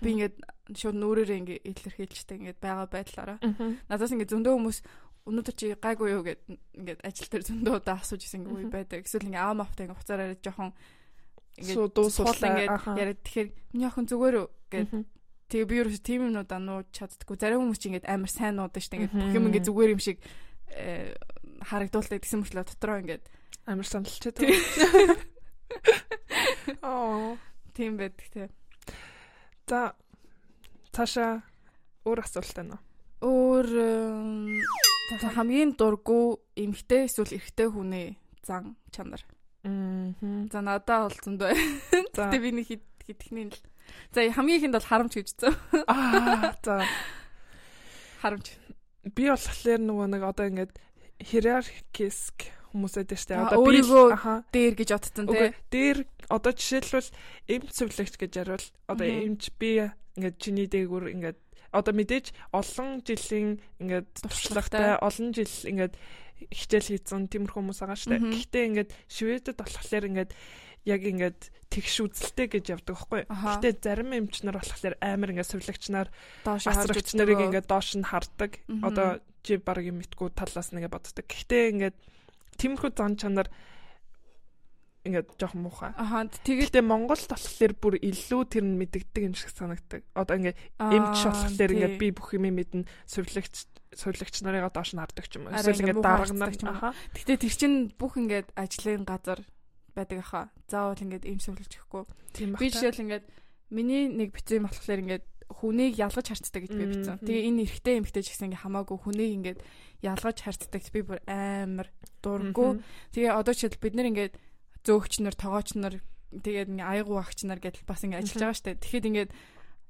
Би ингээд шууд нүрээрээ ингээ илэрхийлжтэй ингээд байгаа байдлаараа. Надаас ингээ зөндөө хүмүүс өнөөдөр чи гайгүй юу гэд ингээд ажил дээр зөндөө удаа асууж исэн үе байдаг. Эсвэл ингээ аав мафтай ингээ хуцаар яриад жоохон ингээд дуусуулаа ингээд яриад тэгэхээр миний охин зүгээр үү гэд тэгээ би юу ч тийм юмудаа нууж чаддггүй. Зарим хүмүүс чи ингээд амар сайн нуудаж штэ ингээд бүх юм ингээд зүгээр юм шиг э, харагдуулдаг гэсэн мөртлөө дотроо ингээд амар сандалчаад. Аа. Тийм байдаг тий. За цаашаа өөр асуулт байна уу? Өөр хамгийн дургу эмхтэй эсвэл эрэгтэй хүний зан чанар. Аа. За надаа бол зөндөө. Гэтэ би нэг хитгэний л. За хамгийн ихэнд бол харамч гэж зөө. Аа. За харамч. Би болохоор нөгөө нэг одоо ингээд hierarchisk хүмүүсэд дээ штэ. Одоо би дээр гэж бодсон тий. Дээр одоо жишээлбэл эмч цэвлэгч гэж ярил. Одоо эмч би ингээд чиний дээгүүр ингээд одоо мэдээж олон жилийн ингээд туршлагатай олон жил ингээд хичээл хийсэн тиймэрхүү хүмүүс байгаа дээ. Гэхдээ ингээд Шведэд болохоор ингээд яг ингээд тэгш үзэлтэй гэж явдаг байхгүй. Гэхдээ зарим эмч нар болохоор амар ингээд сувлагч нар доош харж нарыг ингээд доош нь хардаг. Одоо чи баг юм итгүү талаас нэгэ боддог. Гэхдээ ингээд тиймэрхүү зан чанар ингээд жоох муухай. Аха тэгээд Монголд болохоор бүр илүү тэр нь мэддэгдэг юм шиг санагдаг. Одоо ингээд эмч болохоор ингээд би бүх юм мэднэ, сувлагч сувлагч нарыгаа доош нь хардаг ч юм уу. Эсвэл ингээд дарга нар ч юм уу. Гэтэ тэр чинь бүх ингээд ажлын газар байдаг аха. Заавал ингээд эмч сувлагч гэхгүй. Би жишээл ингээд миний нэг бицэн болохоор ингээд хүнийг ялгаж харцдаг гэж би бичсэн. Тэгээ энэ эрэгтэй эмэгтэй ч гэсэн ингээ хамаагүй хүнийг ингээд ялгаж харцдаг би бүр амар дурггүй. Тэгээ одоо ч бид нар ингээд зөөгч нар, тоогооч нар тэгээд ингээ аяг угаагч нар гэдэл бас ингээ ажиллаж байгаа штэ. Тэгэхэд ингээд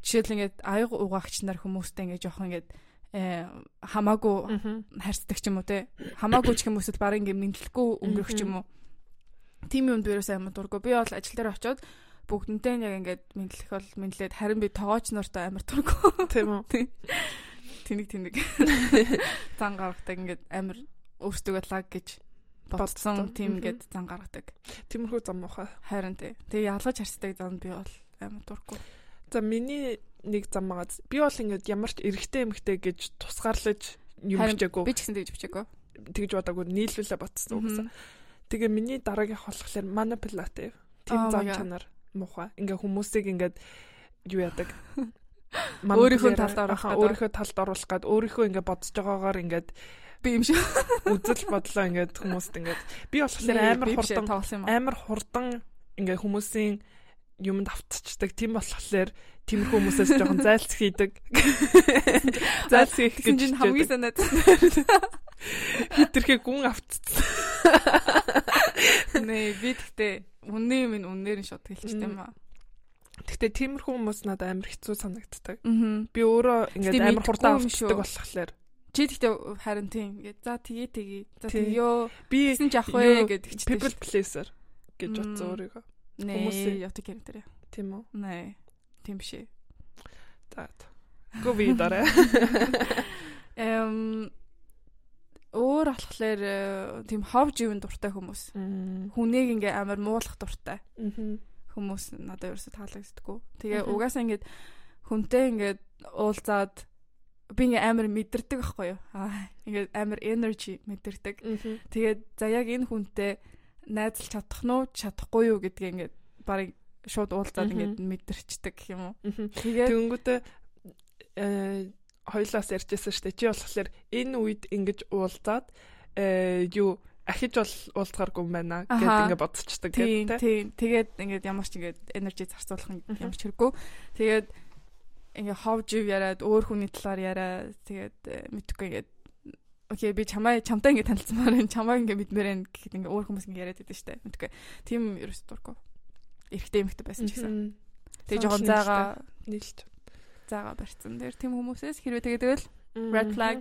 жишээл ингээд аяг угаагч нар хүмүүстэй ингээ жоох ингээд э хамаагүй харьцдаг ч юм уу те. Хамаагүй ч хүмүүсэд баг ингээ мэдлэхгүй өнгөрөх ч юм уу. Тим юмд ерөөсөө амар дурггүй. Би бол ажил дээр очиод бүгдэнтэй яг ингээд мэдлэх бол мэдлээд харин би тоогооч нартай амар дурггүй. Тийм үү. Тэнийг тэнийг зан гаргадаг ингээд амар өөртөө лаг гэж бодсон тийм ингээд зан гаргадаг. Тиймэрхүү зам муухай. Харин тий. Тэгээ ялгаж харцдаг зам би бол амар дурггүй. За миний нэг зам байгаа. Би бол ингээд ямар ч эрэгтэй эмэгтэй гэж тусгаарлаж юм бичээгүй. Би ч гэсэн тэгж бичээгүй. Тэгж бодоогүй нийлүүлээ ботсон угаасаа. Тэгээ миний дараагийнх болохоор manipulative. Тийм зам чанар муухай. Ингээ хүмүүсийг ингээд юу яадаг. Өөрийнхөө талд оруулах, өөрийнхөө талд оруулах гад өөрийнхөө ингээ бодож байгаагаар ингээд би юм шиг үзэл бодлоо ингээд хүмүүст ингээд би болохоор амар хурдан амар хурдан ингээд хүмүүсийн юмд автцдаг. Тийм болохоор тиймэрхүү хүмүүсээс жоохон зайлц хийдэг. Зайлц хийх гэж чинь хамгийн санаад. Хитрхээ гүн автцсан. Нэ би тэгтээ үнэн минь үнээр нь шууд хэлчихсэн юм аа. Гэхдээ тиймэрхүү хүмүүс надад амар хэцүү санагддаг. Би өөрөө ингээд амар хурдан автдаг болохоор Чи тэгтээ харин тийм ингээд за тгий тгий. За тэгё. Би гэсэн ч ах вэ гэдэг чи people pleaser гэж бодсон өөрийгөө. Хүмүүсийн ятг character. Тийм үү? Нэ. Тийм биш. За. Го би дараа. Эм өөр болохоор э, тийм ховж ивэн дуртай хүмүүс. Хүнийг ингээ амар муулах дуртай. Хүмүүс надад ерөөсө таалагддаггүй. Тэгээ угаасаа ингээд хүнтэй ингээд уулзаад би ингээ амар мэдэрдэг байхгүй юу. Аа ингээ амар energy мэдэрдэг. Тэгээд за яг энэ хүнтэй найзалж чадах нь уу чадахгүй юу гэдгээ ингээ барыг шууд уулзаад ингээ мэдэрчдэг гэх юм уу. Тэгээд тэнгүүтээ э хоёлаас ярьжсэн шүү дээ. Чи болохоор энэ үед ингэж уулзаад э юу ахиж бол уулзгааргүй юм байна гэд ингээ бодсочдаг тийм тийм тэгээд ингээд ямар ч ингээд энержи зарцуулах ямар ч хэрэггүй. Тэгээд ингээ ховж ив яриад өөр хүний талаар яриа тэгээд э, мэдхгүй ингээд окей би чамаа чамтай ингээ танилцмаар энэ чамаа ингээ мэдмээр энэ гэхэд ингээ өөр хүмүүс ингээ яриад байдаг штэ мэдхгүй тийм ерөөс дурггүй эрэгтэй эмэгтэй байсан ч гэсэн. Тэгээ жоохон зайгаа нийлж. цаагаа барьсан. Тэр тийм хүмүүсээс хэрвээ тэгээд тэгэл red flag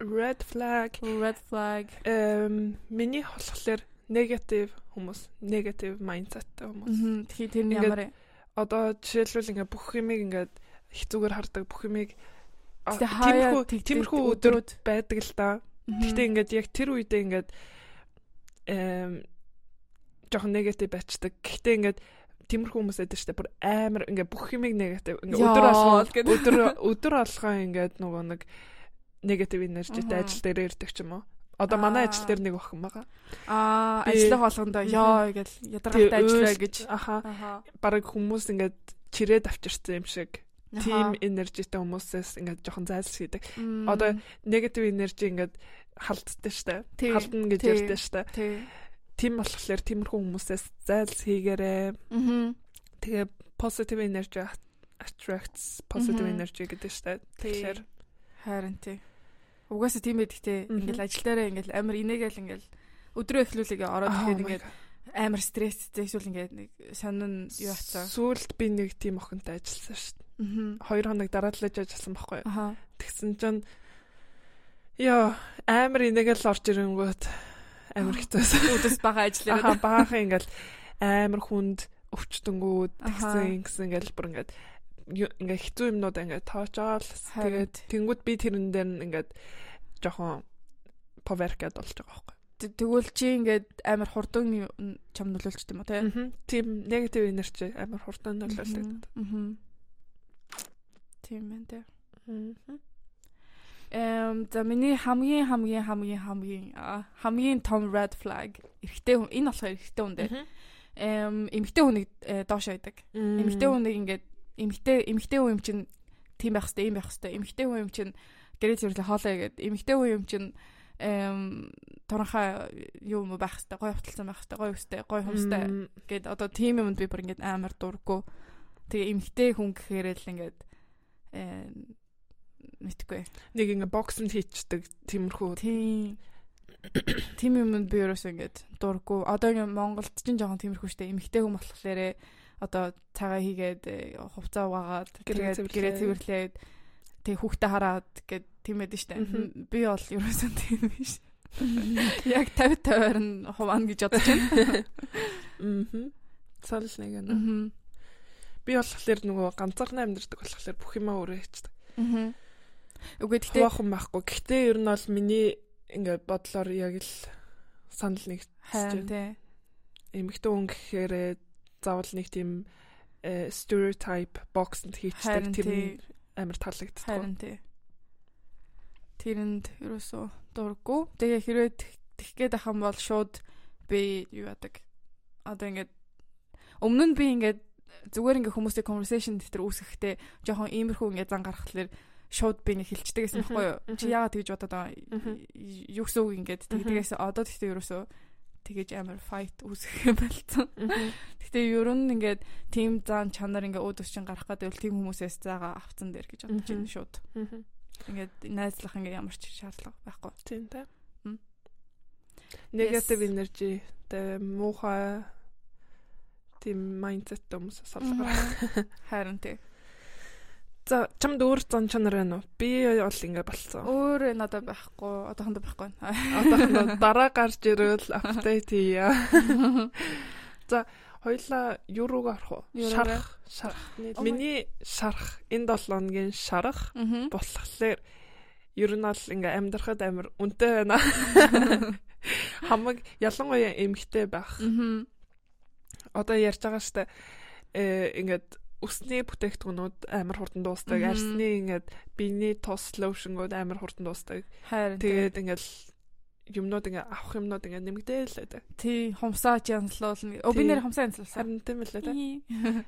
red flag red flag эм миний болохоор негатив хүмүүс негатив майндсеттэй хүмүүс. Тэгэхээр тэр нь ямар одоо жишээлбэл ингээ бүх юмыг ингээ их зүгээр хардаг бүх юмыг тиймэрхүү тиймэрхүү өдрүүд байдаг л да. Гэхдээ ингээд яг тэр үедээ ингээд эм жоох негатив байцдаг. Гэхдээ ингээд тиймэрхүү хүмүүс байдаг дээ. Бүр амар ингээ бүх юмыг негатив ингээ өдөр болгоо өдөр өдөр болгоо ингээд нөгөө нэг негатив энержитэй ажил дээр ирдэг ч юм уу. Одоо манай ажил дээр нэг охин байгаа. Аа, ажлын хоолгондоо ёо гэж ядаргаатай ажиллаа гэж. Аха. Бараг хүмүүс ингээд чирээд авчирсан юм шиг. Тим энержитэй хүмүүсээс ингээд жоохон зайлсхийдэг. Одоо негатив энержи ингээд халддаг штэ. Халдна гэж ярьдаа штэ. Тим болохоор тиймэрхүү хүмүүсээс зайлс хийгээрээ. Тэгээ positive energy attracts positive energy гэдэг штэ. Тэгэхээр харин тий. Угаасаа тийм байдаг те. Ингээл ажил дээрээ ингээл амар инээгээл ингээл өдрөө эхлүүлээгээ ороод ирэхэд ингээд амар стресстэй эсвэл ингээд нэг сонин юу хацаа. Сүүлд би нэг тийм охинтой ажилласан шүү дээ. Хоёр хоног дараалаж ажилласан байхгүй юу. Тэгсэн чинь яа амар инээгээл орж ирэнгүүт амар хэцүүсэн. Өдөс бага ажиллаа. Аа баахан ингээл амар хүнд өвчтөнгүүд тэгсэн гэсэн ингээл бүр ингээд ингээ хэцүү юмнууд ингээ тоочоол тэгээд тэнгууд би тэрэн дээр ингээд жоохон поверкад болж байгаа байхгүй. Тэгвэл чи ингээд амар хурдан чам нөлөөлч юм уу те? Тийм негатив энержи амар хурдан нөлөөлдөг. Аа. Тийм ээ те. Эм за миний хамгийн хамгийн хамгийн хамгийн хамгийн том red flag эрэгтэй хүн энэ болохоор эрэгтэй хүн дээр. Эм эмэгтэй хүнийг э, доош байдаг. Эмэгтэй хүнийг ингээд эмэгтэй эмэгтэй хүн юм чинь тийм байх хэвээр ийм байх хэвээр эмэгтэй хүн юм чинь гэрээ зэрлээ хоолоо игээд эмэгтэй хүн юм чинь эм торонхоо юу юм байх хэвээр гой хөвтөлсөн байх хэвээр гой өстэй гой хүмстэй гэд. Одоо тийм юмд би бүр ингээд амар дурггүй. Тэгээ эмэгтэй хүн гэхээр л ингээд мэдгүй. Нэг ингээ бокснд хийчдэг тиймэрхүү. Тийм. Тийм юмд би ерөөсөө ингээд дурггүй. Одоо ингээ Монголд ч жоохон тиймэрхүү штэ. Эмэгтэй хүн болохоор одоо цагаа хийгээд э, хувцас угаагаад тэгээд гэрээ цэвэрлээд тэг хүүхдээ хараад гэд тийм байдаг штэ. Би бол ерөөсөн тийм биш. Яг 50 50-аар нь хуваана гэж бодож байна. Аа. Цал нэг юм. Би болохоор нөгөө ганцаархнаа амьдэрдэг болохоор бүх юмаа өөрөө хийдэг. Аа. Үгүй гэхдээ хувахан байхгүй. Гэхдээ ер нь бол миний ингээд бодлоор яг л санал нэг хайр тий. Эмэгтэй хүн гэхээр заавал нэг тийм э, stereotype box-нд хийчихдэг тэр амар таалагддаг. Харин тий. Тэрэнд ерөөсөө дурггүй. Тэгээ хэрвээ тэх гээд ахын бол шууд би юу яадаг. Одоо ингээд өмнө нь би ингээд зүгээр ингээ хүмүүстэй conversation дотор үүсгэхдээ жоохон иймэрхүү ингээ зан гаргахлаар шууд би нэг хилчдэг гэсэн байхгүй юу? Чи яагаад тэгж бодоод байгаа юу гэсэн үг ингээд тэгээс одоо тэгтээ ерөөсөө тэгэж амар fight үүсгэх юм болсон. Гэтэ ер нь ингээд team зан чанар ингээ өөдөөс чин гарах гэдэг тийм хүмүүсээс заагаа авцсан дээр гэж бодож байна шууд. Ингээд найзлах ингээ ямар ч шаардлага байхгүй. Тийм тэ. Negative energy тэ муухай тийм mindset хүмүүс салгаар. Харин тий. За чамд өөр зан чанар байна уу? Би бол ингэ болцсон. Өөр надад байхгүй. Одоохондоо байхгүй. Одоохондоо дараа гарч ирвэл апдейт хийя. За хоёлаа юу руу гарах вэ? Шарах. Шарах. Миний шарах энэ 7 хоногийн шарах болохоор ер нь бол ингээ амьдрахад амар үнэтэй байна. Хамаг ялангуяа эмхтэй байх. Одоо ярьж байгаа штэ э ингээд өсний бүтээгдэхүүнүүд амар хурдан дуустдаг. Арсны ингээд биений тус лошнгууд амар хурдан дуустдаг. Тэгээд ингээд юмнууд ингээ авах юмнууд ингээ нэмэгдээл байдаг. Тий, хумсаач янзлуулна. Өө би нэр хумсаа янзлуулсан. Харин тийм л дээ.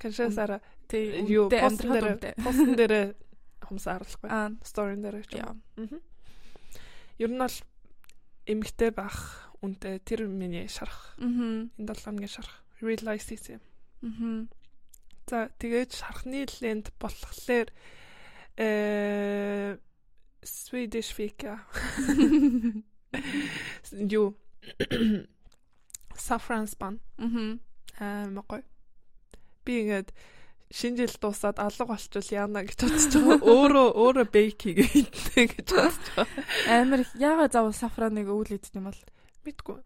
Каншасара тий юу пост дээр постн дээр хумсаа харуулахгүй. Сторин дээр ч юм. Ер нь бол эмэгтэй байх үнтэй тэр миний шарах. Энэ 7 хоногийн шарах. Realize хийсэн юм. За тэгээд шархны ленд болохоор э Swedish fika. Юу saffron span. Мм. Аа магой. Би ингээд шинэ жил дуусаад алга болчихвол яана гэж бодож байгаа. Өөрөө өөрөө бейк хийгээ гэж бодож байгаа. Амар их яагаад заавал сафраныг өвөл идэх юм бол Мэдгүй.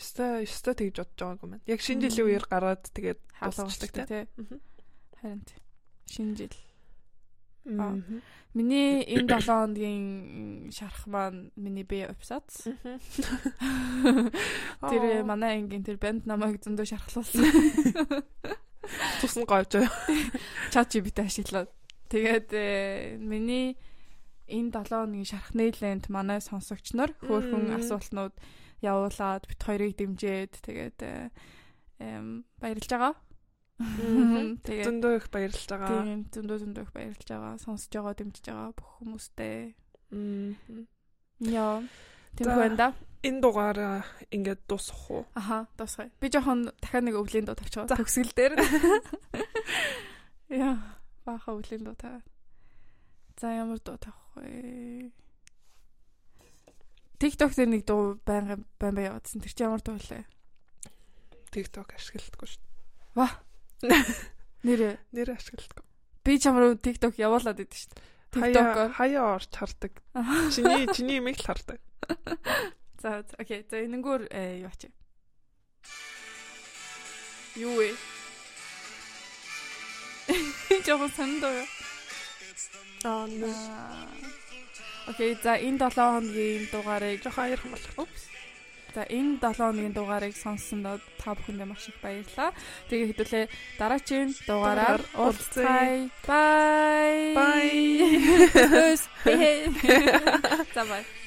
Өстой өстой тэгж бодож байгаагүй маань. Яг шинэ жилийн үеэр гараад тэгээд дуусчихдаг болчихдаг тий. Харин шинэ жил. Аа. Миний энэ 7 хоногийн шарах маань миний бие эпизод. Тэр манай ангийн тэр банд намайг зөндөө шархлуулсан. тусна байгаа. Чат GPT ашиглаад. Тэгээд э, миний энэ 7 хоногийн шарах нээлэнд манай сонсогч нар хөөхөн асуултнууд явуулаад бит хоёрыг дэмжиэд тэгээд э, эм баярлж байгаа. Тэгээд Зөндөө их баярлж байгаа. тийм зөндөө зөндөө их баярлж байгаа. Сонсож байгаа, дэмжиж байгаа бүх хүмүүстээ. Яа. Да. Энэ дугаараа ингээд дуусах уу? Аха, дуусгая. Би жоохон дахиад нэг өвлийн дуу тавьчихаа. Төгсгөл дээр. Яа, баха өвлийн дуу тавиа. За ямар дуу тавих вэ? TikTok дээр нэг дуу байнга байн бай яваадсан. Тэр чи ямар дуу вэ? TikTok ашигладаггүй шүү. Нэр Нэр ашигладаггүй. би чамруу TikTok явуулаад идэв шүү дээ. TikTok-оор. хаяа орч хардаг. Чиний чиний имийг л хардаг. За, окей. За энэнгүүр э, юу ачи? Юу вэ? Жоо сандаа. Аа нэ. Окей, за энэ 7 хоногийн дугаарыг Жохон аярхан болох. Упс. За энэ 7 хоногийн дугаарыг сонссонд та бүхэндээ маш их баярлалаа. Тэгээ хэдүүлээ дараагийн дугаараар уулзцай. Бай. Bye. Тschüss. За бай.